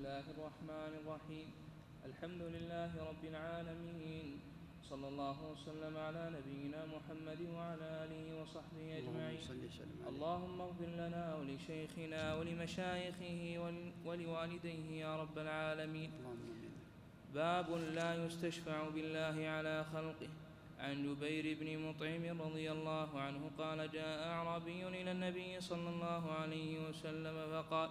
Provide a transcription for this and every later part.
الله الرحمن الرحيم الحمد لله رب العالمين صلى الله وسلم على نبينا محمد وعلى آله وصحبه أجمعين اللهم صل وسلم عليه. اللهم اغفر لنا ولشيخنا ولمشايخه ول- ولوالديه يا رب العالمين باب لا يستشفع بالله على خلقه عن جبير بن مطعم رضي الله عنه قال جاء أعرابي إلى النبي صلى الله عليه وسلم فقال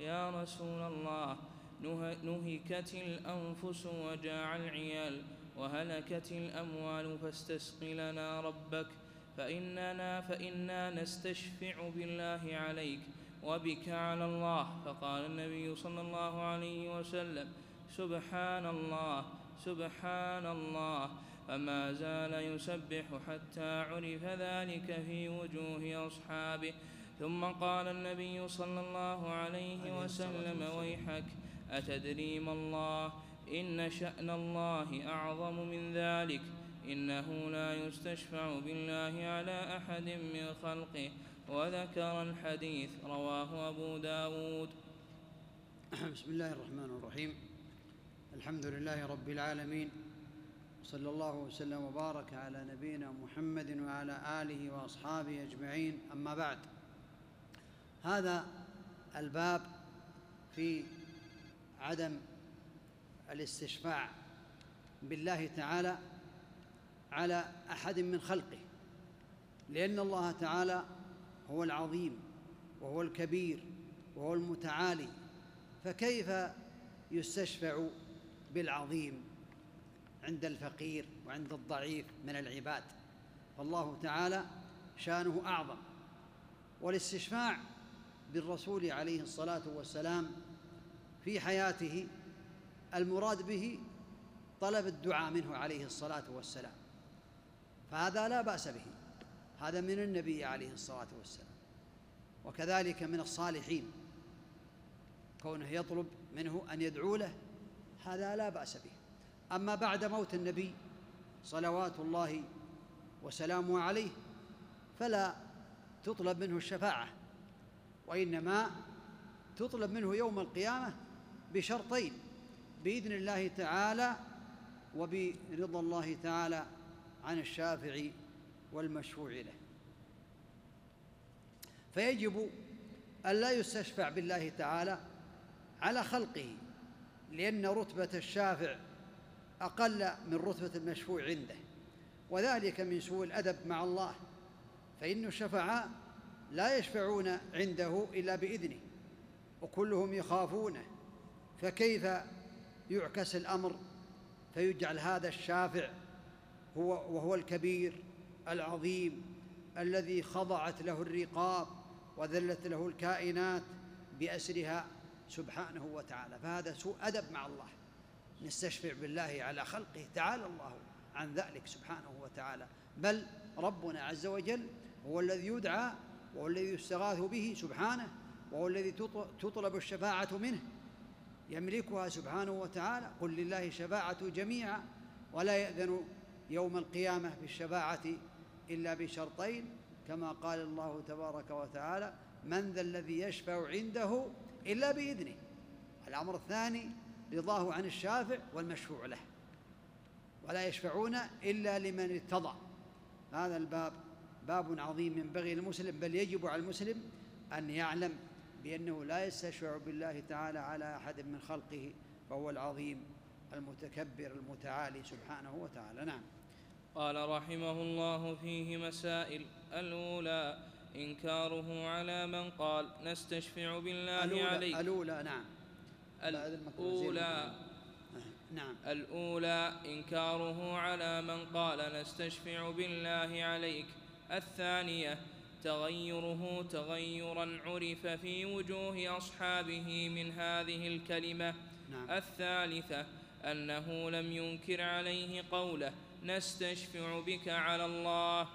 يا رسول الله نه- نهكت الأنفس وجاع العيال وهلكت الأموال فاستسق لنا ربك فإننا فإنا نستشفع بالله عليك وبك على الله. فقال النبي صلى الله عليه وسلم سبحان الله سبحان الله فما زال يسبح حتى عرف ذلك في وجوه أصحابه. ثم قال النبي صلى الله عليه وسلم ويحك أتدري ما الله؟ إن شأن الله أعظم من ذلك إنه لا يستشفع بالله على أحد من خلقه. وذكر الحديث رواه أبو داود. بسم الله الرحمن الرحيم. الحمد لله رب العالمين صلى الله وسلم وبارك على نبينا محمد وعلى آله وأصحابه أجمعين. أما بعد هذا الباب في عدم الاستشفاع بالله تعالى على أحد من خلقه لأن الله تعالى هو العظيم وهو الكبير وهو المتعالي فكيف يستشفع بالعظيم عند الفقير وعند الضعيف من العباد؟ فالله تعالى شأنه أعظم والاستشفاع بالرسول عليه الصلاة والسلام في حياته المراد به طلب الدعاء منه عليه الصلاة والسلام. فهذا لا بأس به هذا من النبي عليه الصلاة والسلام. وكذلك من الصالحين كونه يطلب منه أن يدعو له هذا لا بأس به. أما بعد موت النبي صلوات الله وسلامه عليه فلا تطلب منه الشفاعة. وإنما تطلب منه يوم القيامة بشرطين بإذن الله تعالى وبرضا الله تعالى عن الشافع والمشفوع له. فيجب ألا يستشفع بالله تعالى على خلقه لأن رتبة الشافع أقل من رتبة المشفوع عنده وذلك من سوء الأدب مع الله فإن الشفعاء لا يشفعون عنده إلا بإذنه وكلهم يخافونه فكيف يعكس الأمر؟ فيجعل هذا الشافع هو وهو الكبير العظيم الذي خضعت له الرقاب وذلت له الكائنات بأسرها سبحانه وتعالى. فهذا سوء أدب مع الله. نستشفع بالله على خلقه تعالى الله عن ذلك سبحانه وتعالى. بل ربنا عز وجل هو الذي يدعى وهو الذي يستغاث به سبحانه وهو الذي تطلب الشفاعة منه. يملكها سبحانه وتعالى. قل لله الشفاعة جميعا ولا يأذن يوم القيامة بالشفاعة إلا بشرطين. كما قال الله تبارك وتعالى من ذا الذي يشفع عنده إلا بإذنه. الأمر الثاني رضاه عن الشافع والمشفوع له. ولا يشفعون إلا لمن ارتضى. هذا الباب. باب عظيم ينبغي للمسلم بل يجب على المسلم أن يعلم بأنه لا يستشفع بالله تعالى على أحد من خلقه فهو العظيم المتكبر المتعالي سبحانه وتعالى. نعم. قال رحمه الله فيه مسائل الأولى إنكاره على من قال نستشفع بالله الأولى, عليك الأولى نعم. الأولى نعم. الأولى إنكاره على من قال نستشفع بالله عليك. الثانية تغيره تغيرا عرف في وجوه أصحابه من هذه الكلمة. نعم. الثالثة أنه لم ينكر عليه قوله نستشفع بك على الله.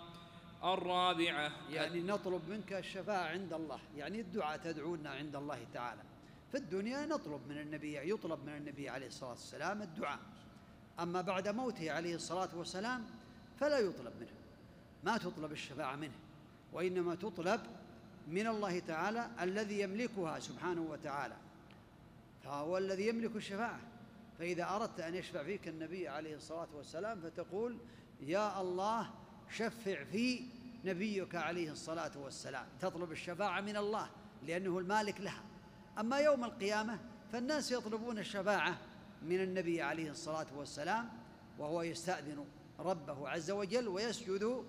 الرابعة يعني نطلب منك الشفاعة عند الله يعني الدعاء تدعونا عند الله تعالى. في الدنيا نطلب من النبي يطلب من النبي عليه الصلاة والسلام الدعاء. أما بعد موته عليه الصلاة والسلام فلا يطلب منه. ما تطلب الشفاعة منه وإنما تطلب من الله تعالى الذي يملكها سبحانه وتعالى وهو الذي يملك الشفاعة. فإذا أردت أن يشفع فيك النبي عليه الصلاة والسلام فتقول يا الله شفع في نبيك عليه الصلاة والسلام. تطلب الشفاعة من الله لأنه المالك لها. أما يوم القيامة فالناس يطلبون الشفاعة من النبي عليه الصلاة والسلام وهو يستأذن ربه عز وجل ويسجد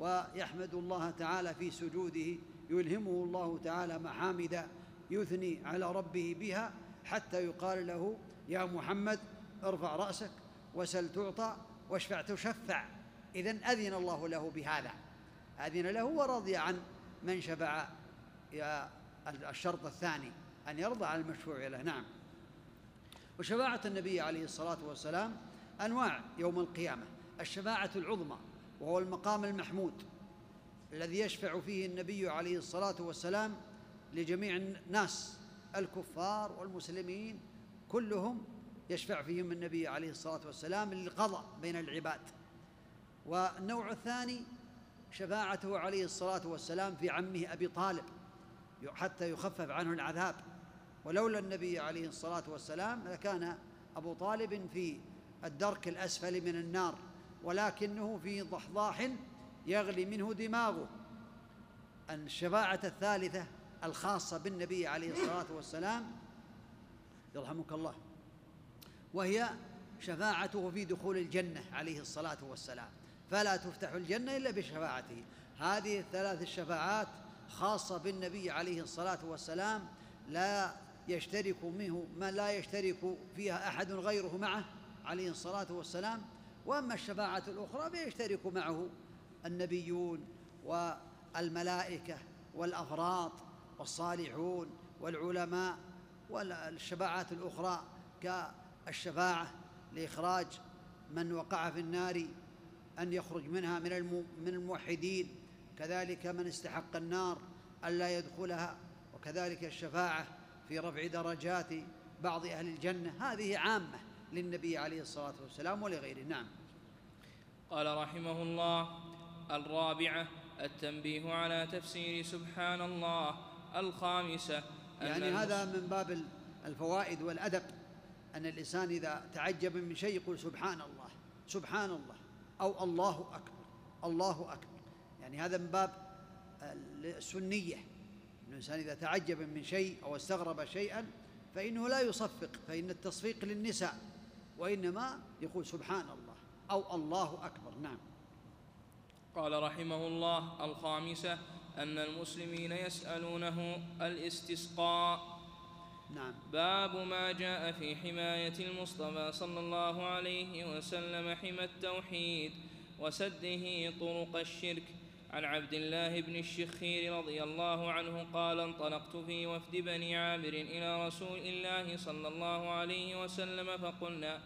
ويحمد الله تعالى في سجوده يلهمه الله تعالى محامد يثني على ربه بها حتى يقال له يا محمد ارفع رأسك وسل تعطى واشفع تشفع. إذن أذن الله له بهذا. أذن له ورضي عن من شفع الشرط الثاني أن يرضى عن المشفوع له. نعم. وشفاعة النبي عليه الصلاة والسلام أنواع يوم القيامة. الشفاعة العظمى وهو المقام المحمود الذي يشفع فيه النبي عليه الصلاة والسلام لجميع الناس الكفار والمسلمين كلهم يشفع فيهم النبي عليه الصلاة والسلام للقضاء بين العباد. والنوع الثاني شفاعته عليه الصلاة والسلام في عمه أبي طالب حتى يخفف عنه العذاب. ولولا النبي عليه الصلاة والسلام لكان أبو طالب في الدرك الأسفل من النار. ولكنه في ضحضاح يغلي منه دماغه. الشفاعة الثالثة الخاصة بالنبي عليه الصلاة والسلام يرحمك الله وهي شفاعته في دخول الجنة عليه الصلاة والسلام. فلا تفتح الجنة إلا بشفاعته. هذه الثلاث الشفاعات خاصة بالنبي عليه الصلاة والسلام لا يشترك منه ما لا يشترك فيها أحد غيره معه عليه الصلاة والسلام وأما الشفاعة الأخرى فيشترك معه النبيون والملائكة والأفراط والصالحون والعلماء والشفاعات الأخرى كالشفاعة لإخراج من وقع في النار أن يخرج منها من من الموحدين كذلك من استحق النار ألا يدخلها وكذلك الشفاعة في رفع درجات بعض أهل الجنة. هذه عامة. للنبي عليه الصلاة والسلام ولغيره. نعم. قال رحمه الله الرابعة التنبيه على تفسير سبحان الله. الخامسة يعني هذا من باب الفوائد والأدب أن الإنسان إذا تعجب من شيء يقول سبحان الله سبحان الله أو الله أكبر الله أكبر. يعني هذا من باب السنية. الإنسان إذا تعجب من شيء أو استغرب شيئا فإنه لا يصفق فإن التصفيق للنساء. وإنما يقول سبحان الله أو الله أكبر. نعم. قال رحمه الله الخامسة أن المسلمين يسألونه الاستسقاء. نعم. باب ما جاء في حماية المصطفى صلى الله عليه وسلم حمى التوحيد وسده طرق الشرك. عن عبد الله بن الشخير رضي الله عنه قال انطلقت في وفد بني عامر إلى رسول الله صلى الله عليه وسلم فقلنا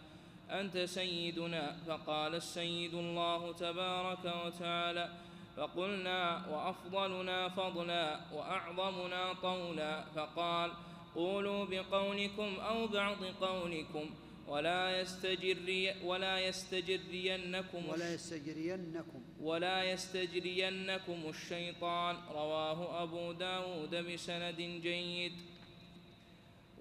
أنت سيدنا؟ فقال السيد الله تبارك وتعالى. فقلنا وأفضلنا فضلا وأعظمنا طولا. فقال قولوا بقولكم أو بعض قولكم. ولا يستجري ولا يستجرينكم ولا يستجرينكم. ولا يستجرينكم الشيطان. رواه أبو داود بسند جيد.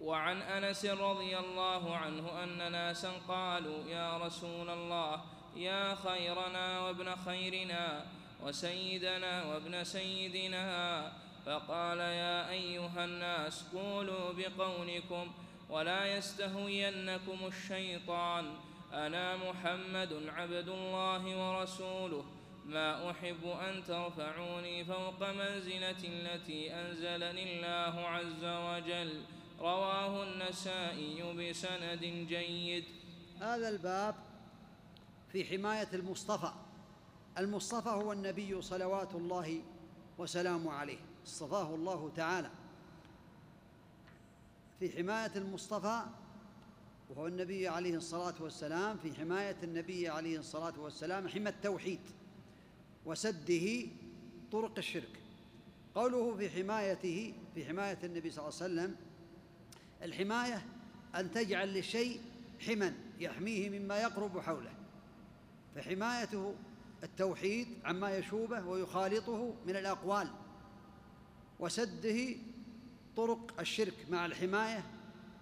وعن أنس رضي الله عنه أن ناسا قالوا يا رسول الله يا خيرنا وابن خيرنا وسيدنا وابن سيدنا. فقال يا أيها الناس قولوا بقولكم ولا يستهوينكم الشيطان. أنا محمد عبد الله ورسوله. ما أحب أن ترفعوني فوق منزلة التي أنزلني الله عز وجل. رواه النسائي بسند جيد. هذا الباب في حماية المصطفى. المصطفى هو النبي صلوات الله وسلامه عليه. اصطفاه الله تعالى. في حماية المصطفى وهو النبي عليه الصلاة والسلام في حماية النبي عليه الصلاة والسلام حمى التوحيد وسده طرق الشرك. قوله في حمايته في حماية النبي صلى الله عليه وسلم الحماية أن تجعل للشيء حما يحميه مما يقرب حوله فحمايته التوحيد عما يشوبه ويخالطه من الأقوال وسده طرق الشرك مع الحماية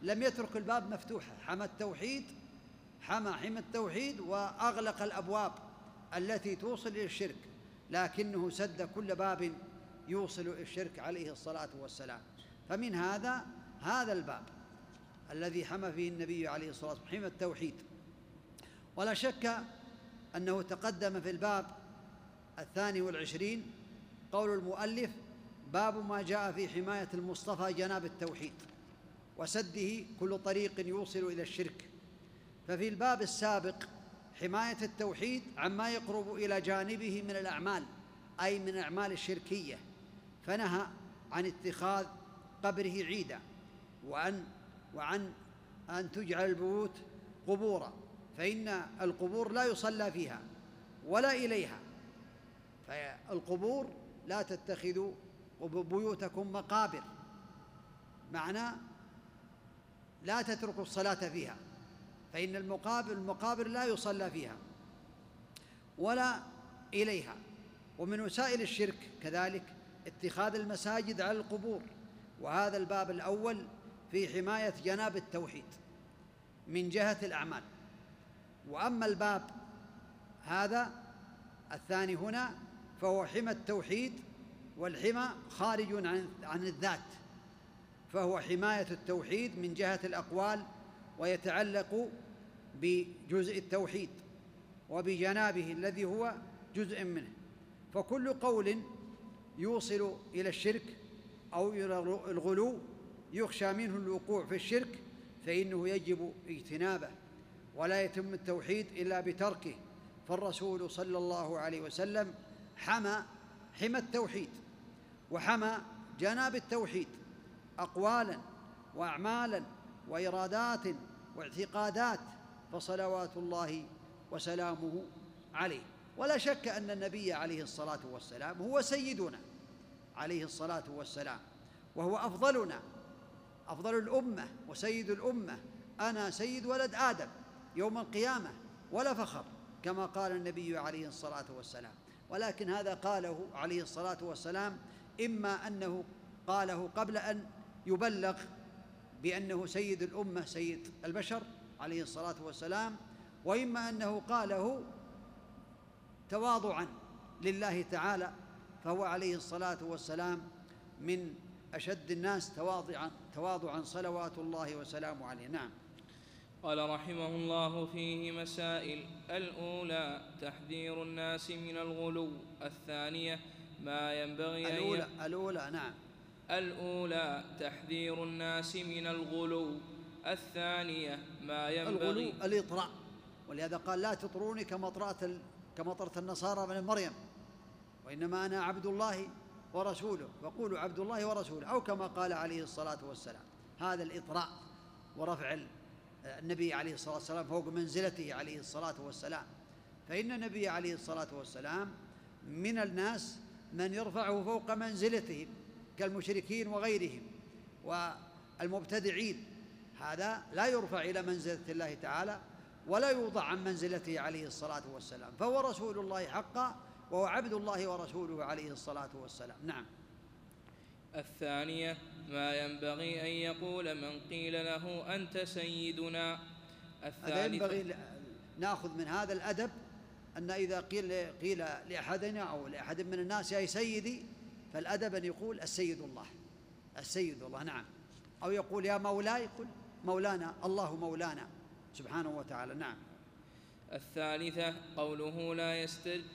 لم يترك الباب مفتوحا حمى التوحيد حمى حمى التوحيد وأغلق الأبواب التي توصل إلى الشرك لكنه سد كل باب يوصل إلى الشرك عليه الصلاة والسلام. فمن هذا هذا الباب الذي حمى فيه النبي عليه الصلاة والسلام حمى التوحيد. ولا شك أنه تقدم في الباب الثاني والعشرين قول المؤلف باب ما جاء في حماية المصطفى جناب التوحيد وسده كل طريق يوصل إلى الشرك. ففي الباب السابق حماية التوحيد عما يقرب إلى جانبه من الأعمال أي من الأعمال الشركية فنهى عن اتخاذ قبره عيدا وعن وعن أن تجعل البيوت قبورا فإن القبور لا يصلى فيها ولا إليها فالقبور لا تتخذوا بيوتكم مقابر. معنى لا تتركوا الصلاة فيها فإن المقابر المقابر لا يصلى فيها ولا إليها. ومن وسائل الشرك كذلك اتخاذ المساجد على القبور وهذا الباب الأول في حماية جناب التوحيد من جهة الأعمال. وأما الباب هذا الثاني هنا فهو حمى التوحيد والحمى خارج عن عن الذات فهو حماية التوحيد من جهة الأقوال ويتعلق بجزء التوحيد وبجنابه الذي هو جزء منه. فكل قول يوصل إلى الشرك أو إلى الغلو يخشى منه الوقوع في الشرك فإنه يجب اجتنابه ولا يتم التوحيد إلا بتركه. فالرسول صلى الله عليه وسلم حمى حمى التوحيد. وحمى جناب التوحيد أقوالا وأعمالا وإرادات واعتقادات فصلوات الله وسلامه عليه. ولا شك أن النبي عليه الصلاة والسلام هو سيدنا عليه الصلاة والسلام وهو أفضلنا أفضل الأمة وسيد الأمة. أنا سيد ولد آدم يوم القيامة ولا فخر كما قال النبي عليه الصلاة والسلام. ولكن هذا قاله عليه الصلاة والسلام إما أنه قاله قبل أن يبلغ بأنه سيد الأمة سيد البشر عليه الصلاة والسلام وإما أنه قاله تواضعا لله تعالى فهو عليه الصلاة والسلام من أشد الناس تواضعا تواضعا صلوات الله وسلامه عليه. نعم. قال رحمه الله فيه مسائل الأولى تحذير الناس من الغلو الثانية ما ينبغي الأولى الأولى نعم. الأولى تحذير الناس من الغلو. الثانية ما ينبغي الغلو الإطراء. ولهذا قال لا تطروني كمطرة كمطرة النصارى من مريم. وإنما أنا عبد الله ورسوله. وقولوا عبد الله ورسوله أو كما قال عليه الصلاة والسلام. هذا الإطراء ورفع النبي عليه الصلاة والسلام فوق منزلته عليه الصلاة والسلام. فإن النبي عليه الصلاة والسلام من الناس من يرفعه فوق منزلتهم كالمشركين وغيرهم والمبتدعين. هذا لا يرفع إلى منزلة الله تعالى ولا يوضع عن منزلته عليه الصلاة والسلام. فهو رسول الله حقا وهو عبد الله ورسوله عليه الصلاة والسلام. نعم. الثانية ما ينبغي أن يقول من قيل له أنت سيدنا. هذا ينبغي نأخذ من هذا الأدب أن إذا قيل قيل لأحدنا أو لأحد من الناس يا سيدي فالأدب أن يقول السيد الله السيد الله نعم. أو يقول يا مولاي قل مولانا الله مولانا سبحانه وتعالى نعم. الثالثة قوله لا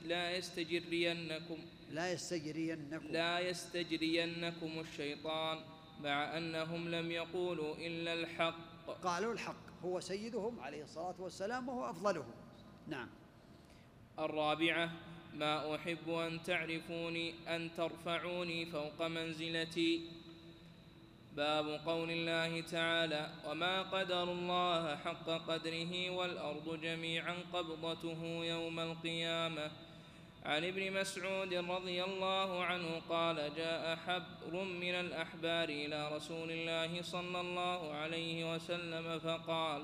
لا يستجرينكم لا يستجرينكم. لا يستجرينكم الشيطان مع أنهم لم يقولوا إلا الحق. قالوا الحق هو سيدهم عليه الصلاة والسلام وهو أفضلهم. نعم. الرابعة ما أحب أن تعرفوني أن ترفعوني فوق منزلتي. باب قول الله تعالى وما قدر الله حق قدره والأرض جميعا قبضته يوم القيامة. عن ابن مسعود رضي الله عنه قال جاء حبر من الأحبار إلى رسول الله صلى الله عليه وسلم فقال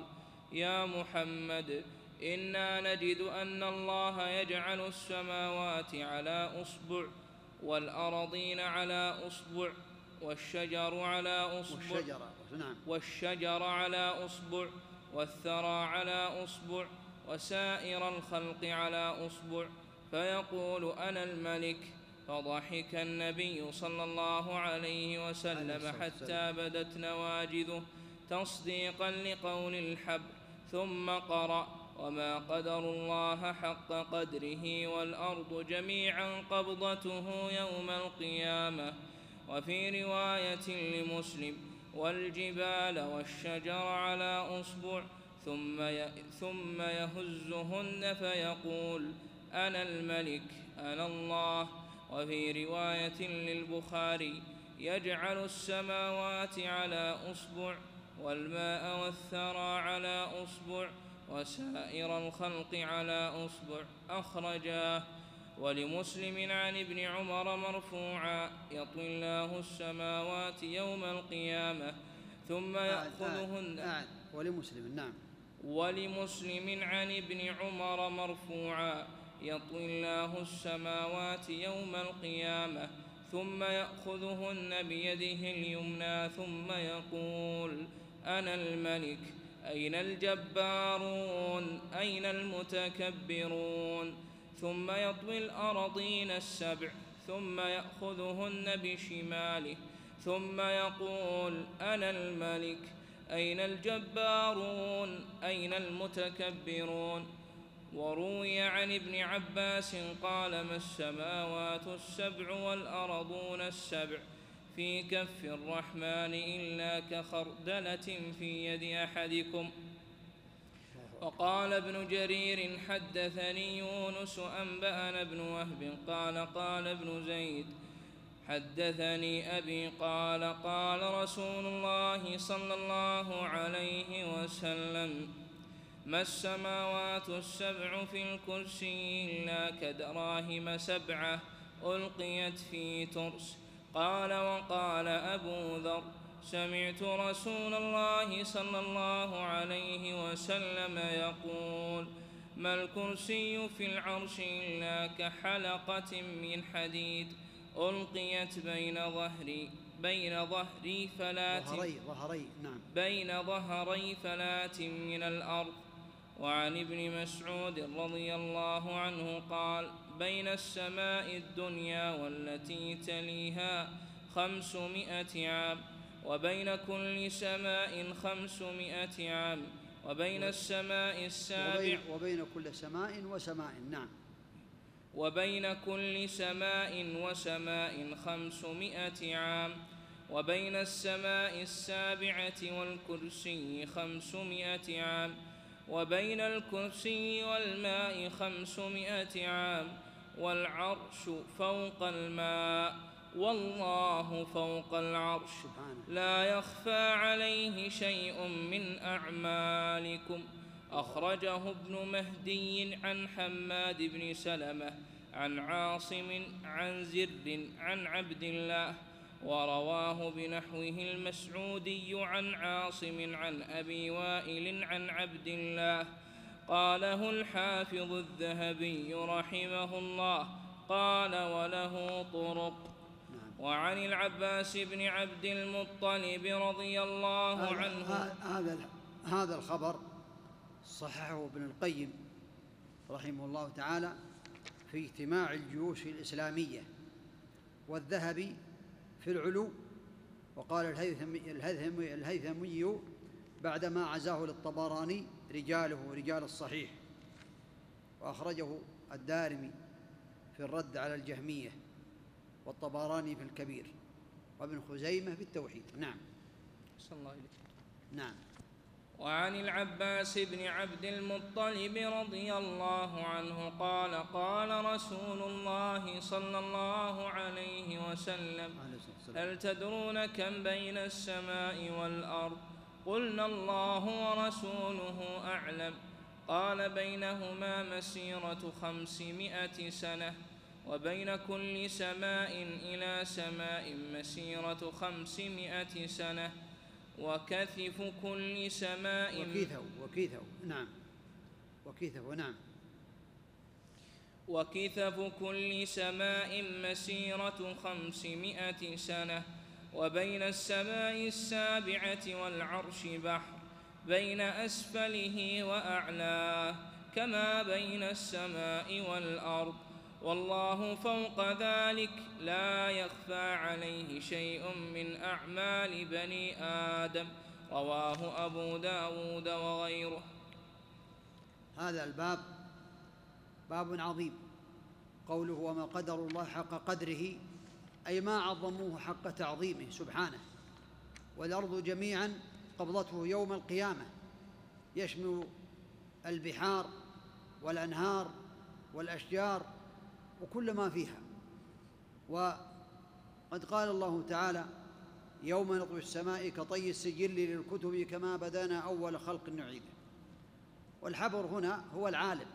يا محمد إنا نجد أن الله يجعل السماوات على أصبع والأرضين على أصبع والشجر على أصبع والشجرة نعم؟ والشجر على أصبع والثرى على أصبع وسائر الخلق على أصبع. فيقول أنا الملك فضحك النبي صلى الله عليه وسلم حتى بدت نواجذه تصديقا لقول الحبر ثم قرأ وما قدر الله حق قدره والأرض جميعا قبضته يوم القيامة وفي رواية لمسلم والجبال والشجر على أصبع ثم ثم يهزهن فيقول أنا الملك أنا الله. وفي رواية للبخاري يجعل السماوات على أصبع والماء والثرى على أصبع وسائر الخلق على أصبع أخرجاه ولمسلم عن ابن عمر مرفوعا يطوي الله السماوات يوم القيامة ثم يأخذهن. آه ولمسلم نعم. ولمسلم عن ابن عمر مرفوعا يطوي الله السماوات يوم القيامة ثم يأخذهن بيده اليمنى ثم يقول أنا الملك أين الجبارون؟ أين المتكبرون؟ ثم يطوي الأرضين السبع ثم يأخذهن بشماله ثم يقول أنا الملك. أين الجبارون؟ أين المتكبرون؟ وروي عن ابن عباس قال ما السماوات السبع والأرضون السبع؟ في كف الرحمن إلا كخردلة في يد أحدكم. وقال ابن جرير حدثني يونس أنبأنا ابن وهب قال قال ابن زيد حدثني أبي قال قال رسول الله صلى الله عليه وسلم ما السماوات السبع في الكرسي إلا كدراهم سبعة ألقيت في ترس قال وقال أبو ذر سمعت رسول الله صلى الله عليه وسلم يقول ما الكرسي في العرش إلا كحلقة من حديد ألقيت بين ظهري بين ظهري فلات ظهري ظهري نعم. بين ظهري فلات من الأرض. وعن ابن مسعود رضي الله عنه قال بين السماء الدنيا والتي تليها خمسمائة عام وبين كل سماء خمسمائة عام وبين السماء السابع وبين, وبين كل سماء وسماء نعم. وبين كل سماء وسماء خمسمائة عام وبين السماء السابعة والكرسي خمسمائة عام وبين الكرسي والماء خمسمائة عام والعرش فوق الماء والله فوق العرش. لا يخفى عليه شيء من أعمالكم. أخرجه ابن مهدي عن حماد بن سلمة عن عاصم عن زر عن عبد الله. ورواه بنحوه المسعودي عن عاصم عن أبي وائل عن عبد الله. قاله الحافظ الذهبي رحمه الله قال وله طرق. وعن العباس بن عبد المطلب رضي الله عنه هذا هذا الخبر صححه ابن القيم رحمه الله تعالى في اجتماع الجيوش الإسلامية والذهبي في العلو وقال الهيثمي, الهيثمي, الهيثمي بعدما عزاه للطبراني رجاله رجال الصحيح. وأخرجه الدارمي في الرد على الجهمية والطبراني في الكبير وابن خزيمة في التوحيد. نعم. صلى الله عليه نعم. وعن العباس بن عبد المطلب رضي الله عنه قال قال رسول الله صلى الله عليه وسلم هل تدرون كم بين السماء والأرض؟ قلنا الله ورسوله أعلم. قال بينهما مسيرة خمسمائة سنة وبين كل سماء إلى سماء مسيرة خمسمائة سنة. وكثف كل سماء وكيثه وكيثه نعم. وكيثه نعم. وكثف كل سماء مسيرة خمسمائة سنة. وبين السماء السابعة والعرش بحر بين أسفله وأعلاه كما بين السماء والأرض. والله فوق ذلك لا يخفى عليه شيء من أعمال بني آدم. رواه أبو داود وغيره. هذا الباب باب عظيم. قوله وما قدر الله حق قدره أي ما عظموه حق تعظيمه سبحانه والأرض جميعا قبضته يوم القيامة. يشمل البحار والأنهار والأشجار وكل ما فيها. وقد قال الله تعالى يوم نطوي السماء كطي السجل للكتب كما بدانا أول خلق نعيده. والحبر هنا هو العالم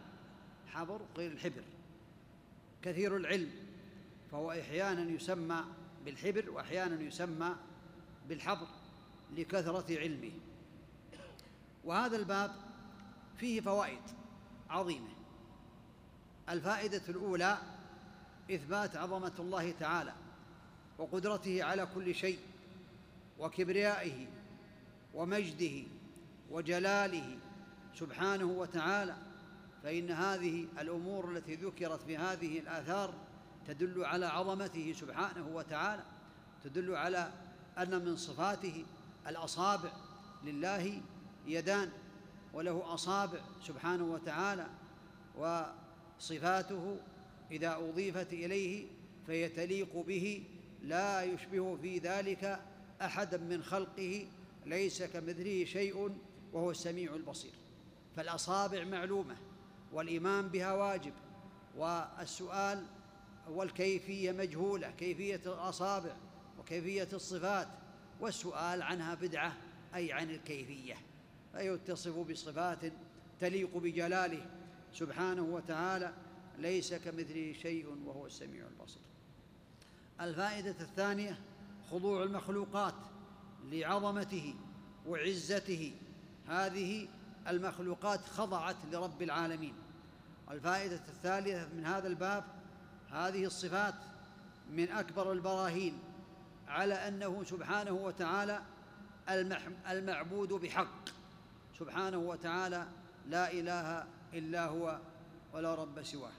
حبر غير الحبر كثير العلم فهو إحيانا يسمى بالحبر وأحيانا يسمى بالحبر لكثرة علمه. وهذا الباب فيه فوائد عظيمة. الفائدة الأولى إثبات عظمة الله تعالى وقدرته على كل شيء وكبريائه ومجده وجلاله سبحانه وتعالى فإن هذه الأمور التي ذكرت في هذه الآثار تدل على عظمته سبحانه وتعالى تدل على أن من صفاته الأصابع لله يدان وله أصابع سبحانه وتعالى وصفاته إذا أضيفت إليه فهي تليق به لا يشبه في ذلك أحدا من خلقه ليس كمثله شيء وهو السميع البصير. فالأصابع معلومة والإيمان بها واجب والسؤال والكيفية مجهولة كيفية الأصابع وكيفية الصفات والسؤال عنها بدعة أي عن الكيفية. فيتصف بصفات تليق بجلاله سبحانه وتعالى ليس كمثله شيء وهو السميع البصير. الفائدة الثانية خضوع المخلوقات لعظمته وعزته. هذه المخلوقات خضعت لرب العالمين. الفائدة الثالثة من هذا الباب هذه الصفات من أكبر البراهين على أنه سبحانه وتعالى المعبود بحق. سبحانه وتعالى لا إله إلا هو ولا رب سواه.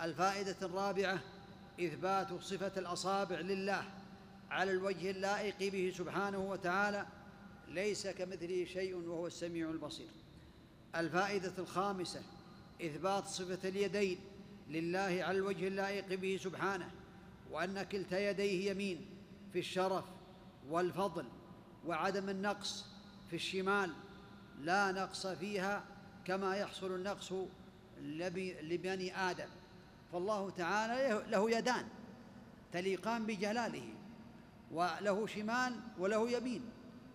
الفائدة الرابعة إثبات صفة الأصابع لله على الوجه اللائق به سبحانه وتعالى ليس كمثله شيء وهو السميع البصير. الفائدة الخامسة إثبات صفة اليدين لله على الوجه اللائق به سبحانه وأن كلتا يديه يمين في الشرف والفضل وعدم النقص في الشمال لا نقص فيها كما يحصل النقص لبني آدم. فالله تعالى له يدان تليقان بجلاله وله شمال وله يمين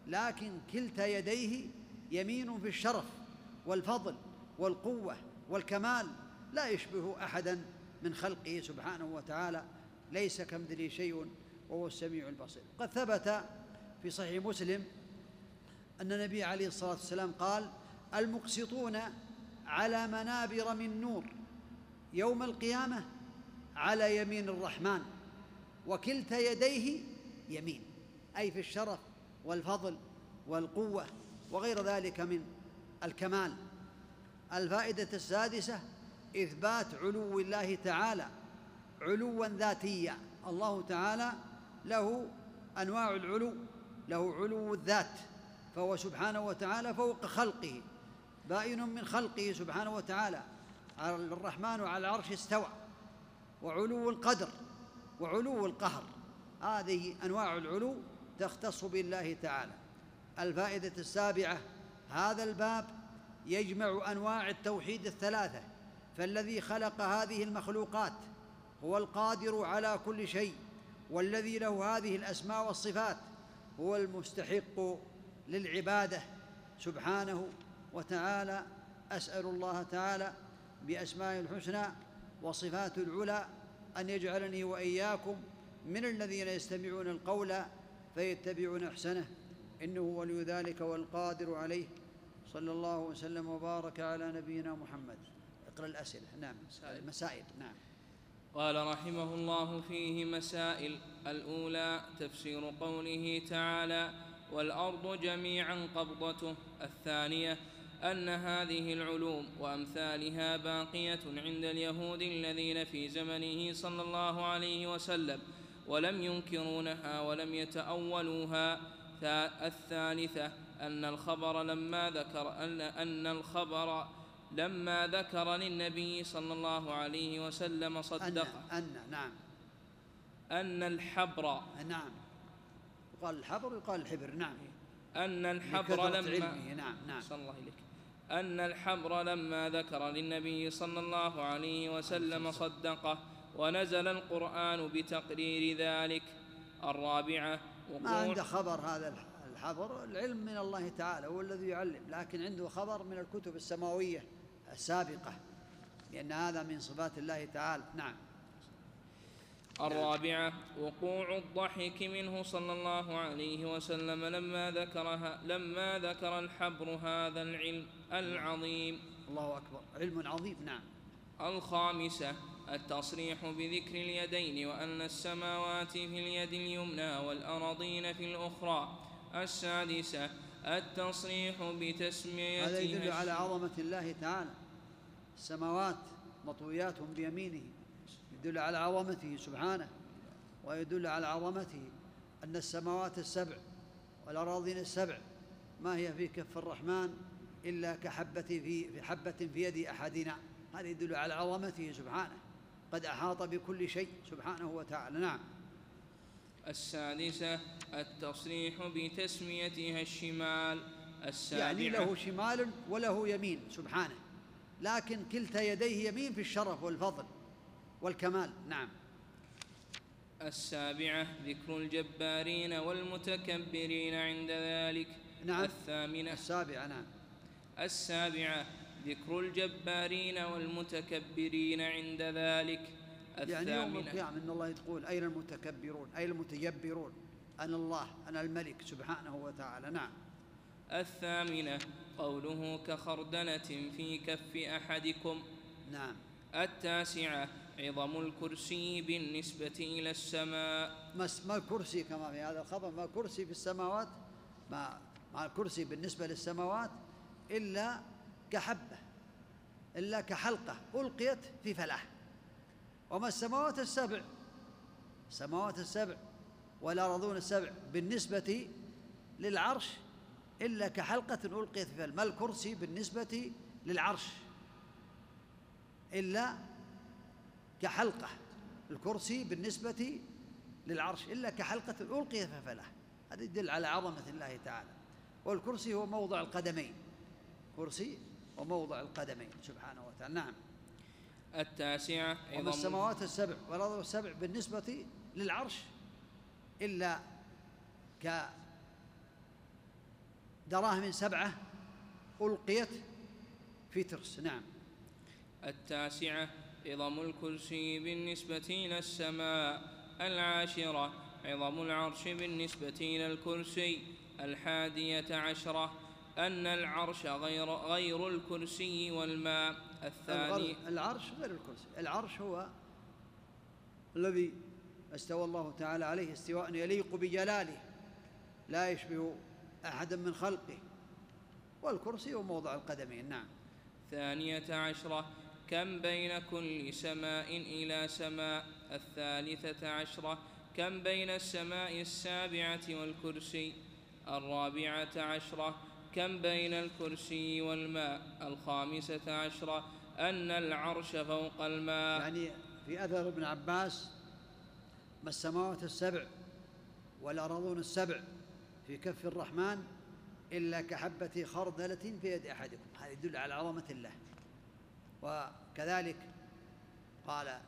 لكن كلتا يديه يمين في الشرف والفضل والقوة والكمال لا يشبه أحدا من خلقه سبحانه وتعالى ليس كمثله شيء وهو السميع البصير. قد ثبت في صحيح مسلم أن النبي عليه الصلاة والسلام قال المقسطون على منابر من نور يوم القيامة على يمين الرحمن وكلتا يديه يمين أي في الشرف والفضل والقوة وغير ذلك من الكمال. الفائدة السادسة إثبات علو الله تعالى علوا ذاتيا الله تعالى له أنواع العلو له علو الذات فهو سبحانه وتعالى فوق خلقه بائن من خلقه سبحانه وتعالى. الرحمن على العرش استوى وعلو القدر وعلو القهر. هذه أنواع العلو تختص بالله تعالى. الفائدة السابعة هذا الباب يجمع أنواع التوحيد الثلاثة. فالذي خلق هذه المخلوقات هو القادر على كل شيء والذي له هذه الأسماء والصفات هو المستحق للعبادة. سبحانه وتعالى أسأل الله تعالى بأسمائه الحسنى وصفات العلى أن يجعلني وإياكم من الذين يستمعون القول فيتبعون أحسنه. إنه ولي ذلك والقادر عليه. صلى الله وسلم وبارك على نبينا محمد. اقرا الأسئلة. نعم المسائل نعم. قال رحمه الله فيه مسائل. الأولى تفسير قوله تعالى والأرض جميعا قبضته. الثانية أن هذه العلوم وأمثالها باقية عند اليهود الذين في زمنه صلى الله عليه وسلم ولم ينكرونها ولم يتأولوها. الثالثة أن الخبر لما ذكر أن, أن الخبر لما ذكر للنبي صلى الله عليه وسلم صدق أن, أن نعم. أن الحبر نعم. يقال الحبر ويقال الحبر نعم. أن الحبر لما نعم نعم. صلى الله إليك أن الحبر لما ذكر للنبي صلى الله عليه وسلم صدقه ونزل القرآن بتقرير ذلك. الرابعة ما عنده خبر هذا الحبر؟ العلم من الله تعالى هو الذي يعلم لكن عنده خبر من الكتب السماوية. السابقة لأن هذا من صفات الله تعالى. نعم. الرابعة وقوع الضحك منه صلى الله عليه وسلم لما ذكرها لما ذكر الحبر هذا العلم العظيم. الله أكبر. علم عظيم. نعم. الخامسة التصريح بذكر اليدين وأن السماوات في اليد اليمنى والأراضين في الأخرى. السادسة التصريح بتسميتها هذا يدل على عظمة الله تعالى. السماوات مطويات بيمينه يدل على عظمته سبحانه ويدل على عظمته أن السماوات السبع والأراضين السبع ما هي في كف الرحمن إلا كحبة في حبة في يد أحدنا. هذا يدل على عظمته سبحانه. قد أحاط بكل شيء سبحانه وتعالى. نعم. السادسة التصريح بتسميتها الشمال. السابعة يعني له شمال وله يمين سبحانه. لكن كلتا يديه يمين في الشرف والفضل والكمال. نعم. السابعة ذكر الجبارين والمتكبرين عند ذلك. نعم. الثامنة. السابعة نعم. السابعة ذكر الجبارين والمتكبرين عند ذلك. يعني يوم القيامة إن الله يقول أين المتكبرون؟ أين المتجبرون أنا الله أنا الملك سبحانه وتعالى. نعم. الثامنة قوله كخردلة في كف أحدكم. نعم. التاسعة عظم الكرسي بالنسبة إلى السماء. ما الكرسي كما في هذا الخبر ما الكرسي في السماوات ما ما الكرسي بالنسبة للسماوات إلا كحبة إلا كحلقة ألقيت في فلاة وما السماوات السبع؟ السماوات السبع والأرضون السبع بالنسبة للعرش إلا كحلقة ألقيت في ما الكرسي بالنسبة للعرش. إلا كحلقة الكرسي بالنسبة للعرش. إلا كحلقة ألقيت في فلاة هذا يدل على عظمة الله تعالى. والكرسي هو موضع القدمين. كرسي وموضع القدمين سبحانه وتعالى. نعم. التاسعة وما السماوات السبع والأرض السبع بالنسبة للعرش. إلا كدراهم سبعة ألقيت في ترس. نعم. التاسعة عظم الكرسي بالنسبة إلى السماء. العاشرة عظم العرش بالنسبة إلى الكرسي. الحادية عشرة أن العرش غير غير الكرسي والماء. الثاني العرش غير الكرسي. العرش هو الذي استوى الله تعالى عليه استواء يليق بجلاله لا يشبه أحدا من خلقه. والكرسي هو موضع القدمين نعم. ثانية عشرة كم بين كل سماء إلى سماء؟ الثالثة عشرة كم بين السماء السابعة والكرسي؟ الرابعة عشرة كم بين الكرسي والماء؟ الخامسة عشرة أن العرش فوق الماء. يعني في أثر ابن عباس ما السماوات السبع والأراضون السبع؟ في كف الرحمن إلا كحبة خردلة في يد أحدكم. هذا يدل على عظمة الله. وكذلك قال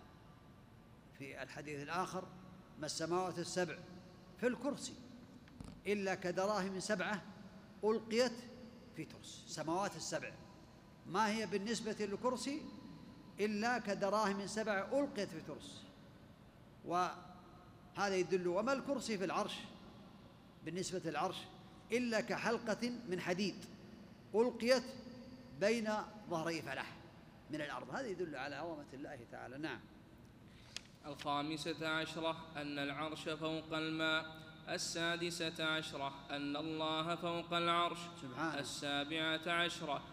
في الحديث الآخر ما السماوات السبع في الكرسي إلا كدراهم سبعة ألقيت في ترس. سماوات السبع. ما هي بالنسبة للكرسي؟ إلا كدراهم سبع ألقيت في ترس. وهذا يدل وما الكرسي في العرش؟ بالنسبة للعرش إلا كحلقة من حديد ألقيت بين ظهري فلاح من الأرض. هذا يدل على عظمة الله تعالى. نعم. الخامسة عشرة أن العرش فوق الماء. السادسة عشرة أن الله فوق العرش. سبحانه. السابعة عشرة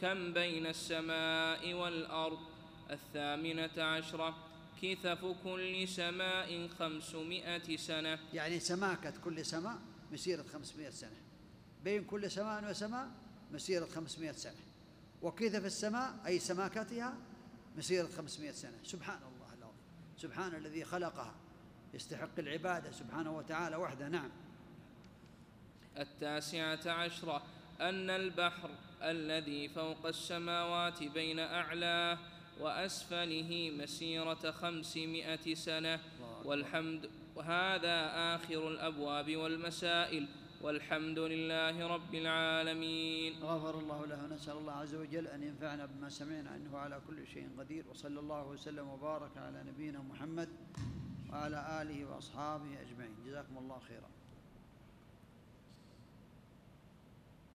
كم بين السماء والأرض. الثامنة عشرة كثف كل سماء خمسمائة سنة. يعني سماكة كل سماء مسيرة خمسمائة سنة. بين كل سماء وسماء مسيرة خمسمائة سنة. وكثف السماء؟ أي سماكتها مسيرة خمسمائة سنة. سبحان الله العظيم. سبحان الذي خلقها. يستحق العبادة سبحانه وتعالى وحده. نعم. التاسعة عشرة. أن البحر الذي فوق السماوات بين أعلاه وأسفله مسيرة خمسمائة سنة. والحمد وهذا آخر الأبواب والمسائل. والحمد لله رب العالمين. غفر الله له نسأل الله عز وجل أن ينفعنا بما سمعنا إنه على كل شيء قدير. وصلى الله وسلم وبارك على نبينا محمد وعلى آله وأصحابه أجمعين. جزاكم الله خيرا.